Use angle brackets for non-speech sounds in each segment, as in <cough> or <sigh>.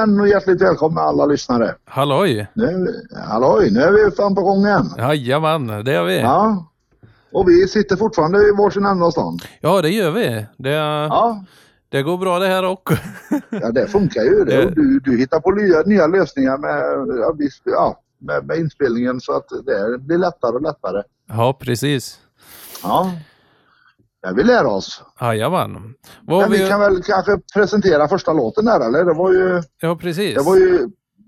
igen och hjärtligt välkomna alla lyssnare. Halloj! Nu, halloj, nu är vi fan på gång igen. Jajamän, det är vi. Ja, Ja. Och vi sitter fortfarande i varsin ända av stan. det gör vi. Det, Ja, det går bra det här också. ja det funkar ju. <laughs> Det. Du, du hittar på nya, nya lösningar med, ja, ja, med, med inspelningen så att det blir lättare och lättare. ja, precis. Ja. Ja, vi lär oss. Jajamän. Men vi... vi kan väl kanske presentera första låten där eller? Det var ju, Ja, precis. det var ju,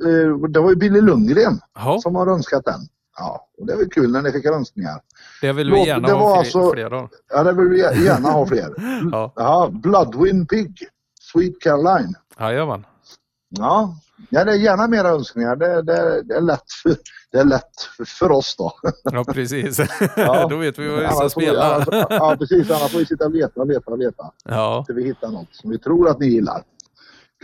eh, det var ju Billy Lundgren Ja, som har önskat den. Ja, och det är väl kul när ni fick önskningar. det vill Låt- vi gärna det ha fler, alltså- fler av. Ja, det vill vi gärna ha fler. <laughs> Ja, Ja, Bloodwind Pig, Sweet Caroline. jajamän. Ja, ja det är gärna mera önskningar. Det, det, det, är lätt det är lätt för, oss då. Ja, precis. Ja. <laughs> Då vet vi vad vi ska vi- spela. Ja, precis. Annars får vi sitta och leta, leta, leta. Ja, Tills vi hittar något som vi tror att ni gillar.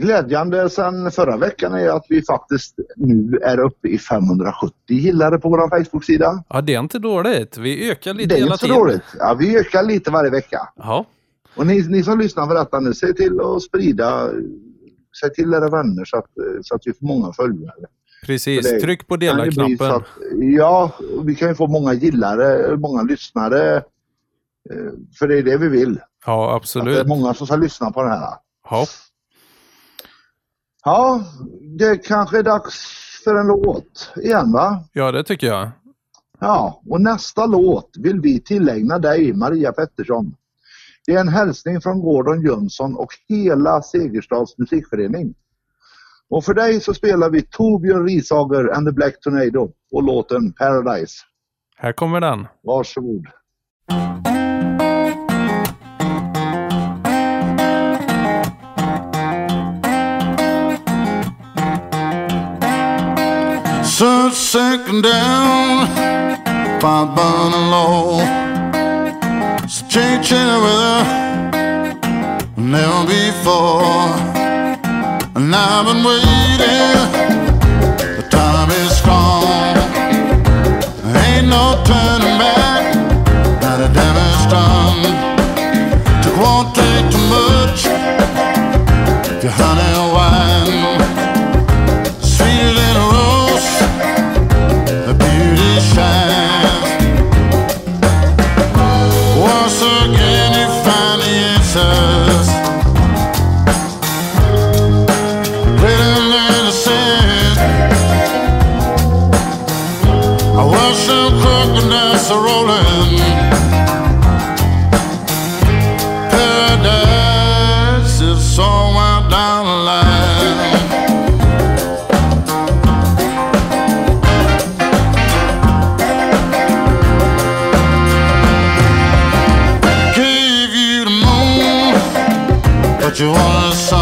Glädjande sen förra veckan är att vi faktiskt nu är uppe i 570 gillare på vår Facebook-sida. ja, det är inte dåligt. Vi ökar lite Det är hela inte tiden. dåligt. Ja, vi ökar lite varje vecka. Ja, Och ni, ni som lyssnar på detta nu, se till att sprida, säg till era vänner så att, så att vi får många följare. Precis. Det Tryck på dela-knappen. att- Ja, vi kan ju få många gillare, många lyssnare. eh, För det är det vi vill. Ja, Att det är absolut. många som ska lyssna på det här. Ja, Ja, det kanske är dags för en låt igen va? ja, det tycker jag. Ja, och nästa låt vill vi tillägna dig, Maria Pettersson. Det är en hälsning från Gordon Jönsson och hela Segerstads musikförening. Och för dig så spelar vi Torbjörn Risager and the Black Tornado och låten Paradise. Här kommer den. Varsågod. Sun sinking down, fire burning low. So changing the weather, never before. And I've been waiting, the time is strong. Ain't no turning back, now the damage done. It won't take too much if your honey you wanna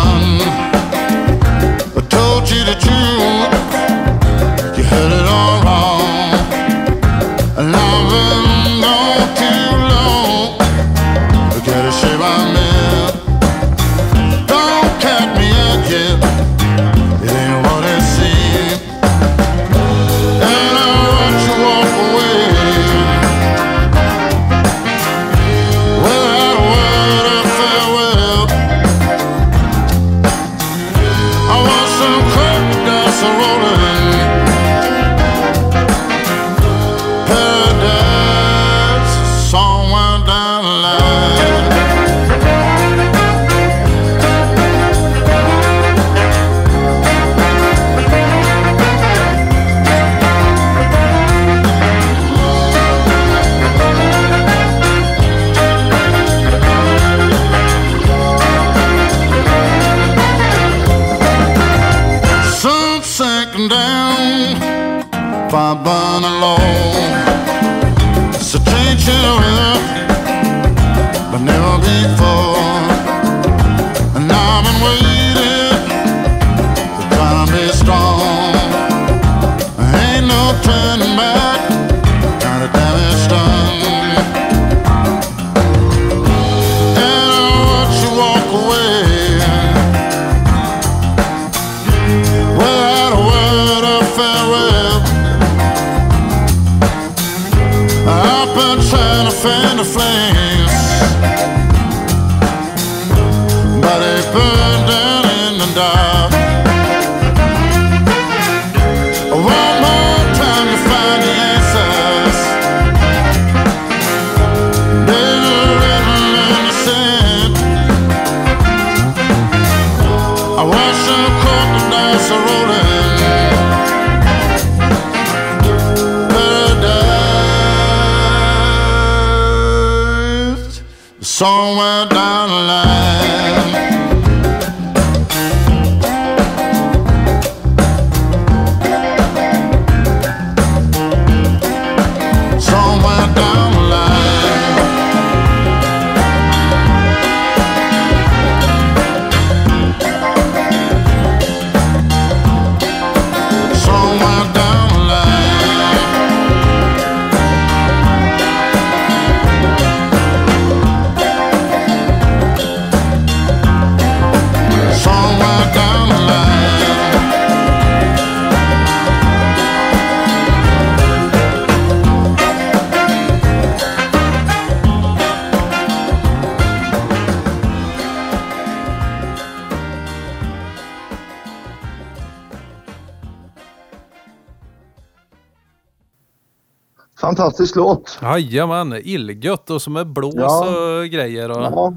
Fantastisk låt. Jajamän, illgött och som är blås Ja. och grejer. Och... Ja.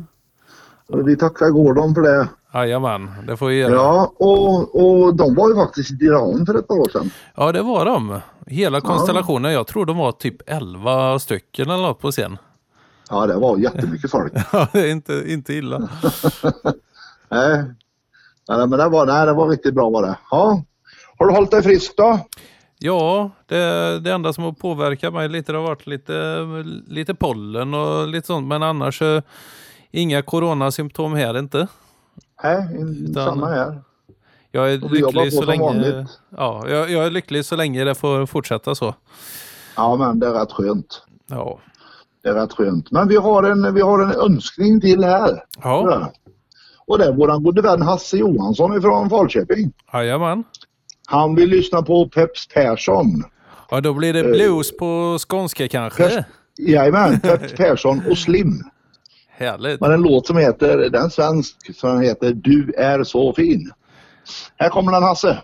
Vi tackar Gordon för det. Jajamän, det får vi göra. Ja, och, och de var ju faktiskt i Iran för ett par år sedan. Ja, det var de. Hela konstellationen. Jag tror de var typ 11 stycken eller något på scen. Ja, det var jättemycket folk. <laughs> Ja, det är inte, inte illa. <laughs> nej. nej, men det var, nej, det var riktigt bra var det. Ja. Har du hållit dig frisk då? Ja, det, det enda som har påverkat mig lite det har varit lite, lite pollen och lite sånt. Men annars inga coronasymptom här inte. Nej, Utan- samma här. Jag är lycklig så länge, vanligt. ja, jag, jag är lycklig så länge det får fortsätta så. Ja, men det är rätt skönt. Ja. Det är rätt skönt. Men vi har en, vi har en önskning till här. Ja, Och det är våran gode vän Hasse Johansson från Falköping. jajamän. Han vill lyssna på Peps Persson. Ja, då blir det Eh, blues på skånska kanske. Pers- Jajamän, Peps Persson och Slim. Härligt. Men en låt som heter, den svensk, som heter Du är så fin. Här kommer den Hasse.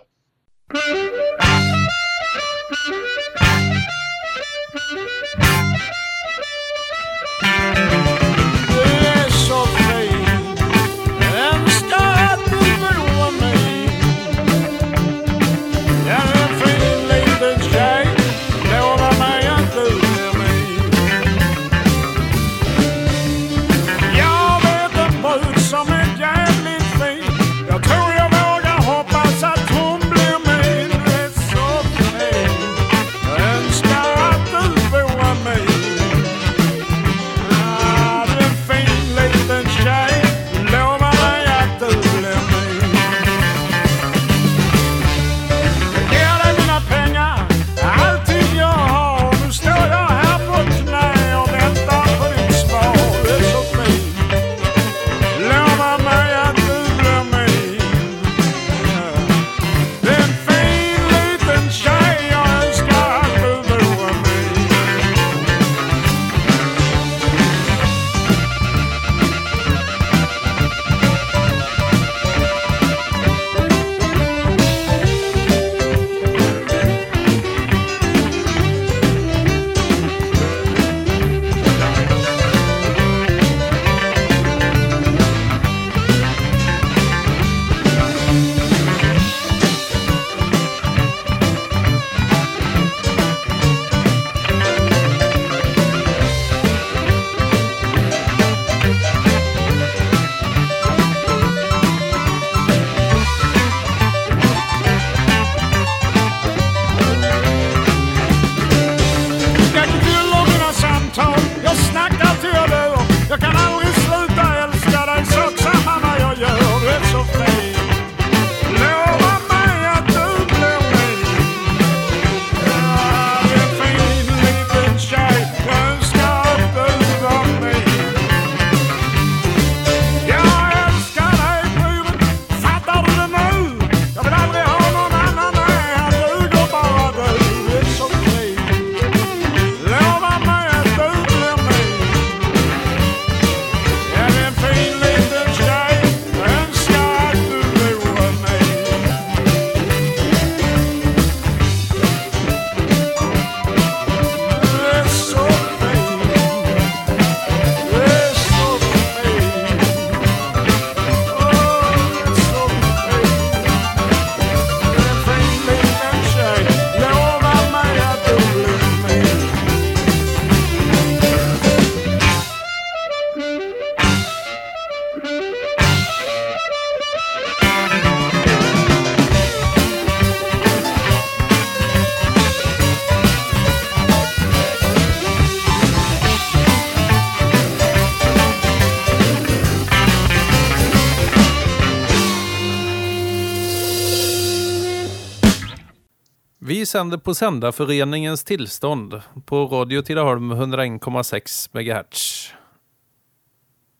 Vi sänder på Sändarföreningens tillstånd på Radio Tidaholm 101,6 MHz.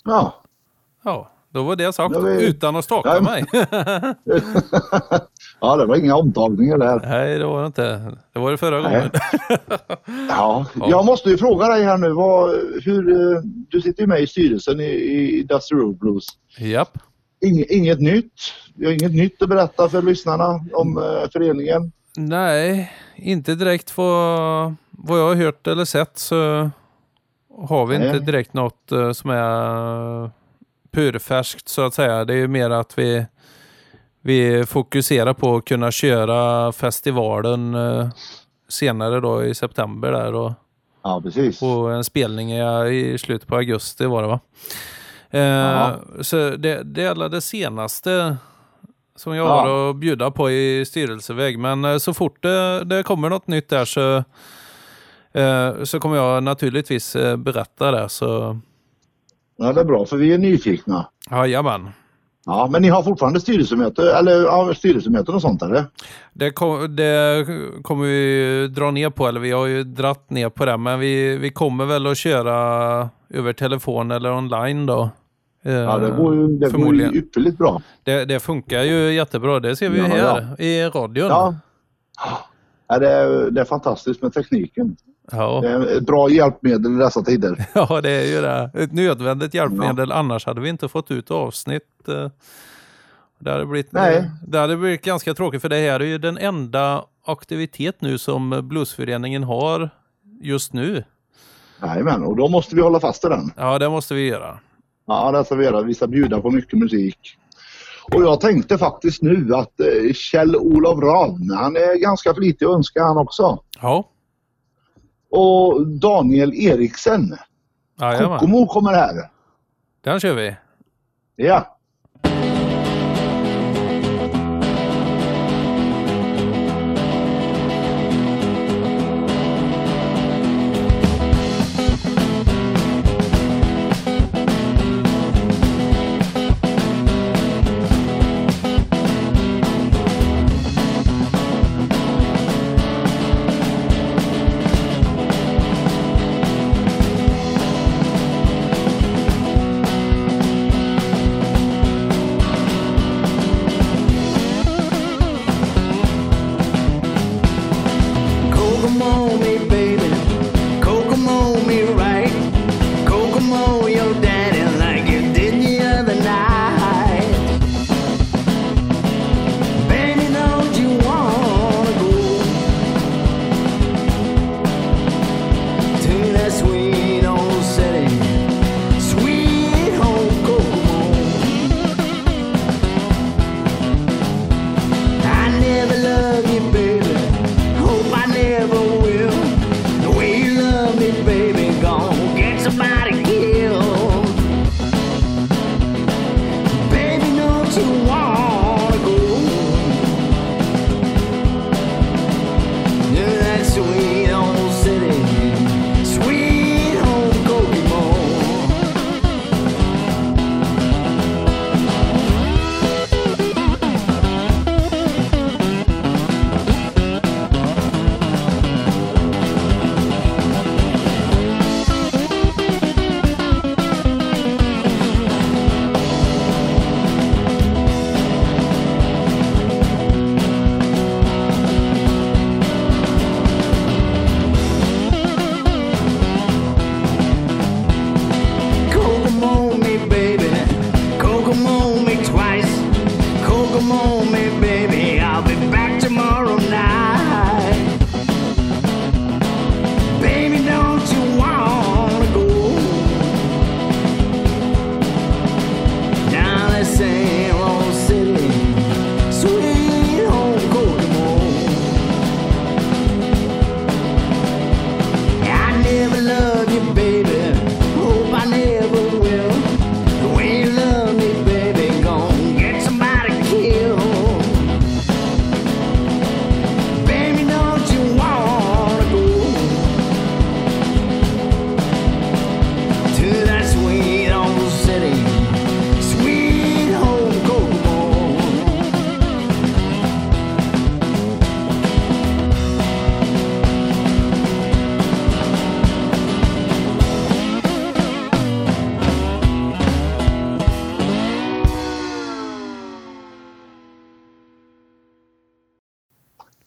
Ja, Ja, då var det sagt vi- utan att staka Ja, mig. <laughs> ja det var inga omtagningar där. Nej, det var det inte. Det var det förra Nej. gången. <laughs> Ja, Ja. jag måste ju fråga dig här nu. Vad, hur, eh, du sitter ju med i styrelsen i, i Dusty Road Blues. Japp. Inget, inget nytt. Vi har inget nytt att berätta för lyssnarna om eh, föreningen. Nej, inte direkt vad, vad jag har hört eller sett så har vi Nej. inte direkt något eh, som är purfärskt så att säga. Det är ju mer att vi, vi fokuserar på att kunna köra festivalen eh, senare då i september där och Ja, precis. på en spelning i, i slutet på augusti var det va? Eh, Ja. så det, det är alla det senaste som jag Ja. har att bjuda på i styrelseväg. Men eh, så fort det, det kommer något nytt där så, eh, så kommer jag naturligtvis eh, berätta det. Så Ja, det är bra för vi är nyfikna. jajamän. Ja, men ni har fortfarande styrelsemöte, eller ja, styrelsemöten och sånt eller? Det, kom, det kommer vi dra ner på, eller vi har ju dratt ner på det, men vi, vi kommer väl att köra över telefon eller online då. Ja, det går ju, det går ju ypperligt bra. Det, det funkar ju jättebra, det ser vi Ja, här i radion. Ja. Ja, det, är, det är fantastiskt med tekniken. Ja. Det är ett bra hjälpmedel i dessa tider. <laughs> Ja, det är ju det. Ett nödvändigt hjälpmedel. Annars hade vi inte fått ut avsnitt. eh. Det hade, blivit, Nej. det hade blivit ganska tråkigt för det här är ju den enda aktivitet nu som bluesföreningen har just nu. Jajamän, och då måste vi hålla fast i den. Ja, det måste vi göra. Ja, vi göra. Vi ska bjuda på mycket musik. Och jag tänkte faktiskt nu att eh, Kjell-Olof Ravn, han är ganska flitig och önskar han också. Ja, Och Daniel Eriksen, jajamän. Kokomo kommer här. Den kör vi. Ja.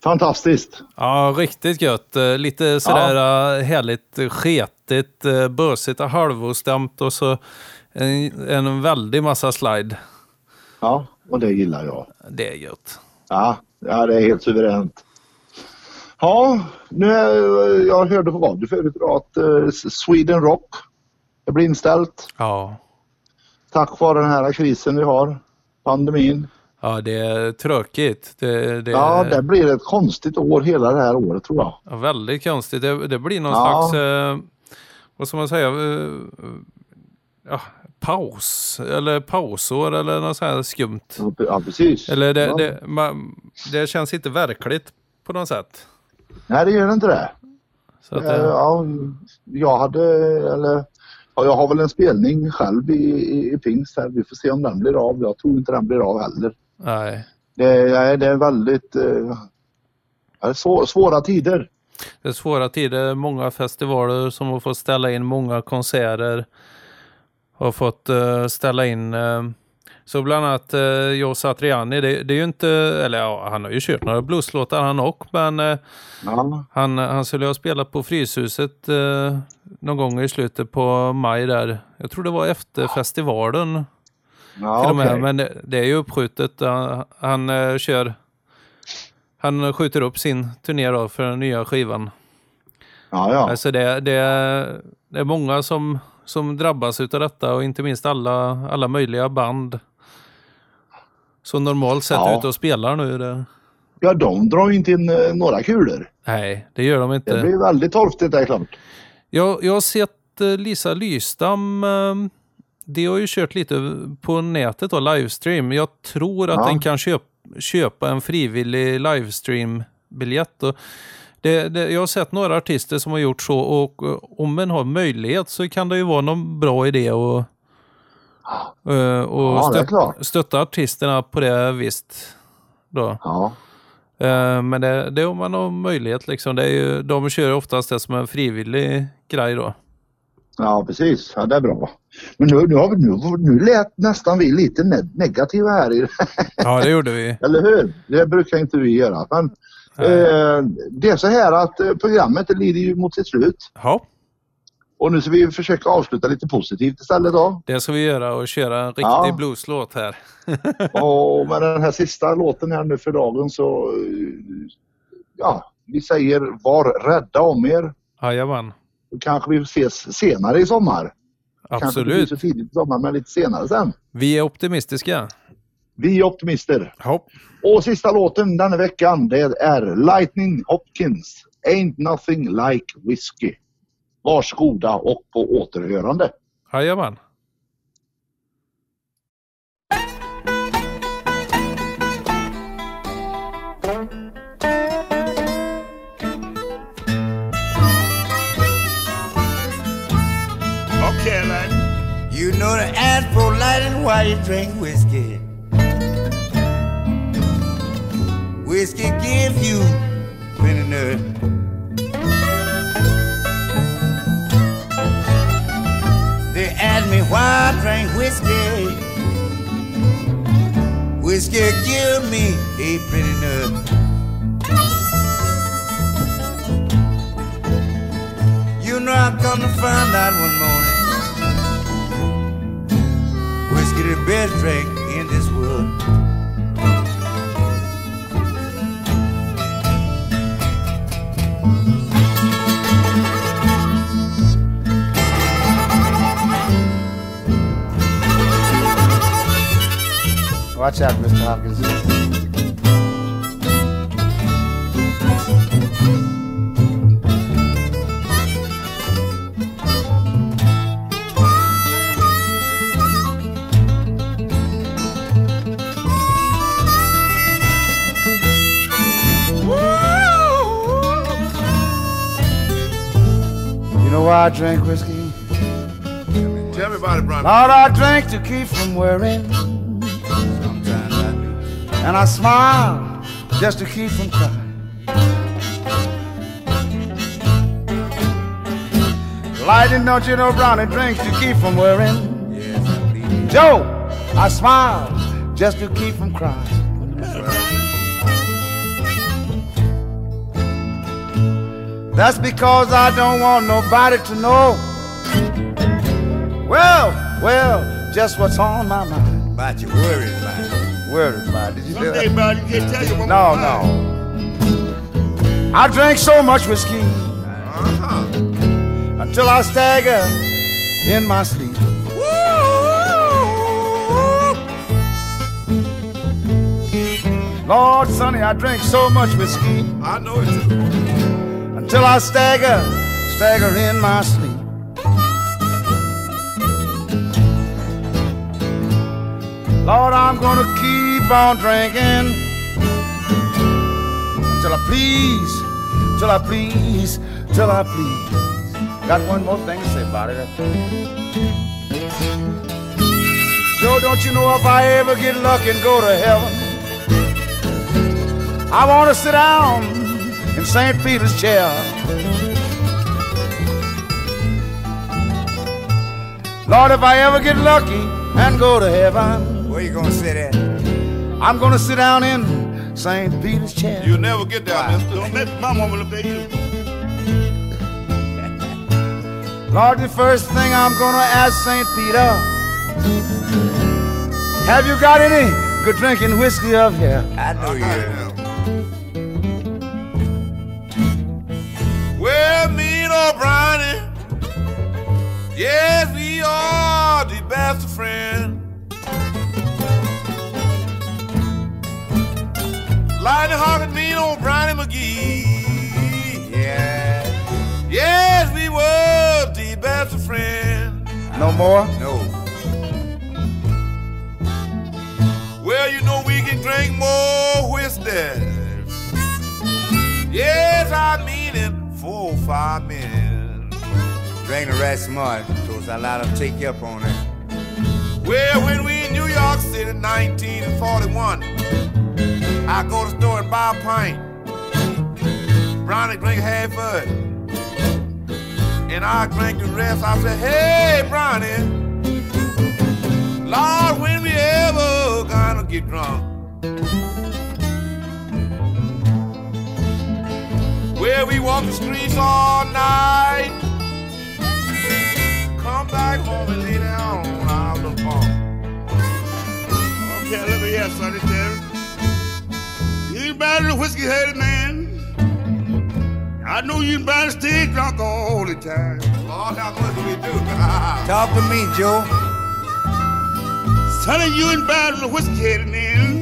Fantastiskt. Ja, riktigt gött. Eh, Lite sådär eh, härligt sketigt, eh, bösigt och halvostämt och så en, en väldig massa slide. Ja, och det gillar jag. Det är gött. Ja, ja det är helt suveränt. Ja, nu är, jag hörde på radio förut att Sweden Rock det blir inställt Ja. tack vare den här krisen vi har, pandemin. Ja, det är tråkigt. Det, det Ja, det blir ett konstigt år hela det här året tror jag. ja, väldigt konstigt. Det, det blir någon Ja. slags, eh, vad ska man säga, eh, ja, paus eller pausår eller något sånt här skumt. Ja, precis. Eller det, ja. det, man, det känns inte verkligt på något sätt. Nej, det gör inte det. Så att, Eh, det Ja, jag hade, eller ja, jag har väl en spelning själv i, i, i pingst här. Vi får se om den blir av. Jag tror inte den blir av heller. Nej. Det, är- det är väldigt eh, svår, svåra tider. Det är svåra tider, många festivaler som har fått ställa in, många konserter har fått eh, ställa in. eh, så bland annat uh, Joe Satriani, det, det är ju inte, eller ja, han har ju kört några blueslåtar han också, men eh, Ja, han, han skulle ha spelat på Fryshuset uh, någon gång i slutet på maj där. Jag tror det var efter festivalen ja till och med, okej. men det, det är ju uppskjutet. Han, han eh, kör, han skjuter upp sin turné då för den nya skivan. ja, ja. Alltså det, det, är- det är många som, som drabbas utav detta och inte minst alla, alla möjliga band som normalt sett Ja. är ute och spelar nu. Det, ja, de drar ju inte in eh, några kulor. nej, det gör de Det inte. blir väldigt torftigt, det är klart. Jag, jag har sett eh, Lisa Lystam. Eh, De har ju kört lite på nätet och livestream. Jag tror att Ja. den kan köp, köpa en frivillig livestream-biljett. Det, det, jag har sett några artister som har gjort så och om en har möjlighet så kan det ju vara någon bra idé att eh, och Ja, det är stött, klart. stötta artisterna på det visst. Då. Ja, Eh, Men det, det är om man har möjlighet. Liksom. Det är ju, de kör oftast det som en frivillig grej då. Ja precis. Ja, det är bra. Men nu, nu, har vi, nu, nu lät nästan vi lite ne- negativa här. I, Ja, det gjorde vi. <laughs> eller hur? Det brukar inte vi göra. Men eh, det är så här att eh, programmet lider ju mot sitt slut. Ja, Och nu ska vi försöka avsluta lite positivt istället då. det ska vi göra och köra en riktig Ja. blueslåt här. <laughs> Och med den här sista låten här nu för dagen så, eh, ja, vi säger var rädda om er. Jajamän, kanske vi ses senare i sommar. Kanske inte absolut. tidigt i sommar, men lite senare sen. Vi är optimistiska. Vi är optimister. Ja. Och sista låten denna veckan det är Lightning Hopkins. Ain't nothing like whiskey. Varsågoda och på återhörande. Jajamän. Why you drink whiskey. Whiskey give you nerve. They ask me why I drink whiskey. Whiskey give me a pretty nerve. You know I come to find out one best drink in this world. Watch out, Mr. Hopkins. I drink whiskey? Tell me about it, brother. Lord, I drink to keep from worrying. Sometimes I do. And I smile just to keep from crying. Lighting, don't you know, brownie drinks to keep from worrying. Yes, I. Joe, I smile just to keep from crying. That's because I don't want nobody to know. Well, well, just what's on my mind. About your worried mind. Worried about it. Did you hear Someday, that? bro, you can't tell you what No, my mind. no. I drank so much whiskey Uh-huh. until I stagger in my sleep. Lord, sonny, I drink so much whiskey I know it too. Until I stagger, stagger in my sleep. Lord, I'm gonna keep on drinking till I please, till I please, till I please. Got one more thing to say about it. Joe, don't you know if I ever get lucky and go to heaven, I want to sit down in St. Peter's chair. Lord, if I ever get lucky and go to heaven, Where you gonna sit at? I'm gonna sit down in St. Peter's chair. You'll never get there, mister. Don't let my mama look at you. <laughs> Lord, the first thing I'm gonna ask St. Peter, have you got any good drinking whiskey up here? I know you. And O'Brien, yes, we are the best of friends. Lightning Hawk and me and O'Brien McGee. Yeah. Yes, we were the best of friends. No more? No. Well, you know we can drink more whiskey. Minutes. Drink the right smart, cause I let them take you up on it. Well, when we in New York City, 1941, I go to the store and buy a pint. Brownie drink half of it. And I drink the rest. I say, hey, Brownie, Lord, when we ever gonna get drunk? Well, we walk the streets all night. Come back home and lay down on the little bunk. Okay, let me hear Sonny Terry. You ain't bad a whiskey headed man. I know you ain't bad to stay drunk all the time. Lord, how much do we do? <laughs> Talk to me, Joe. Sonny, you ain't bad a whiskey headed man.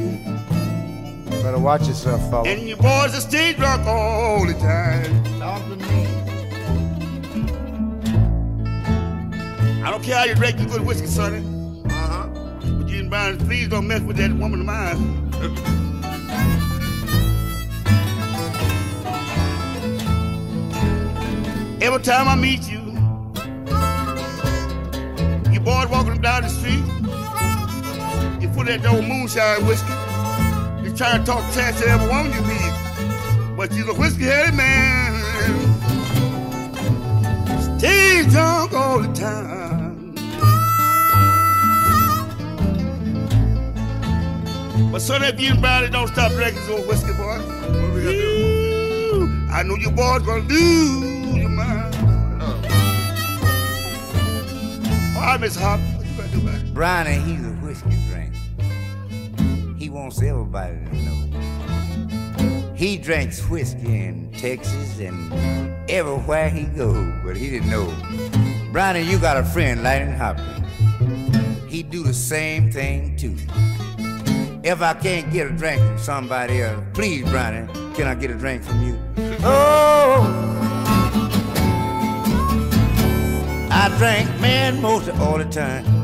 Better watch yourself, fella. And your boys that stay drunk all the time. Talk to me. I don't care how you drink your good whiskey, Sonny. uh-huh. But you ain't bad. Please don't mess with that woman of mine. <laughs> Every time I meet you, you boys walking down the street, you put that old moonshine whiskey. You try to talk trash to every woman you meet, but you're a whiskey-headed man. Stay drunk all the time. But son, if you invited, don't stop drinking this old whiskey, boy. What we gonna do? I know your boy's gonna lose your mind. Oh. All right, Miss Hop, what you gonna do about it? Brownie, he's wants everybody to know. He drinks whiskey in Texas and everywhere he goes, but he didn't know. Brownie, you got a friend, Lightning Hopkins. He do the same thing too. If I can't get a drink from somebody else, please, Brownie, can I get a drink from you? <laughs> Oh, I drink man most all the time.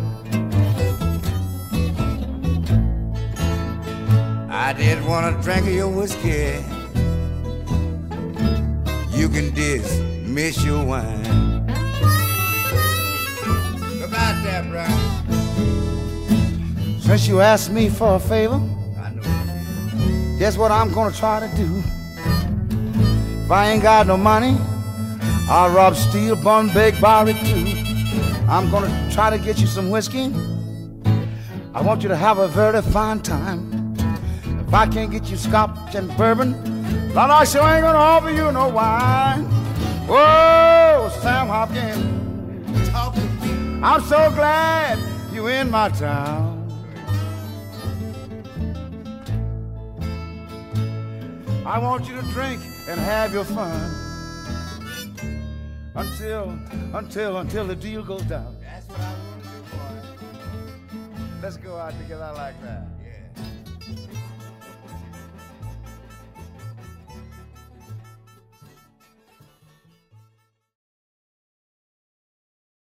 I did want a drink of your whiskey. You can dismiss your wine. Goodbye, there, Brian. Since you asked me for a favor, I know. guess what I'm gonna try to do? If I ain't got no money, I'll rob, steal, bun, borrow it too. I'm gonna try to get you some whiskey. I want you to have a very fine time. If I can't get you scotch and bourbon, then I sure ain't gonna offer you no wine. Whoa, Sam Hopkins. I'm so glad you in my town. I want you to drink and have your fun until, until, until the deal goes down. That's what I want to do, boy. Let's go out together like that.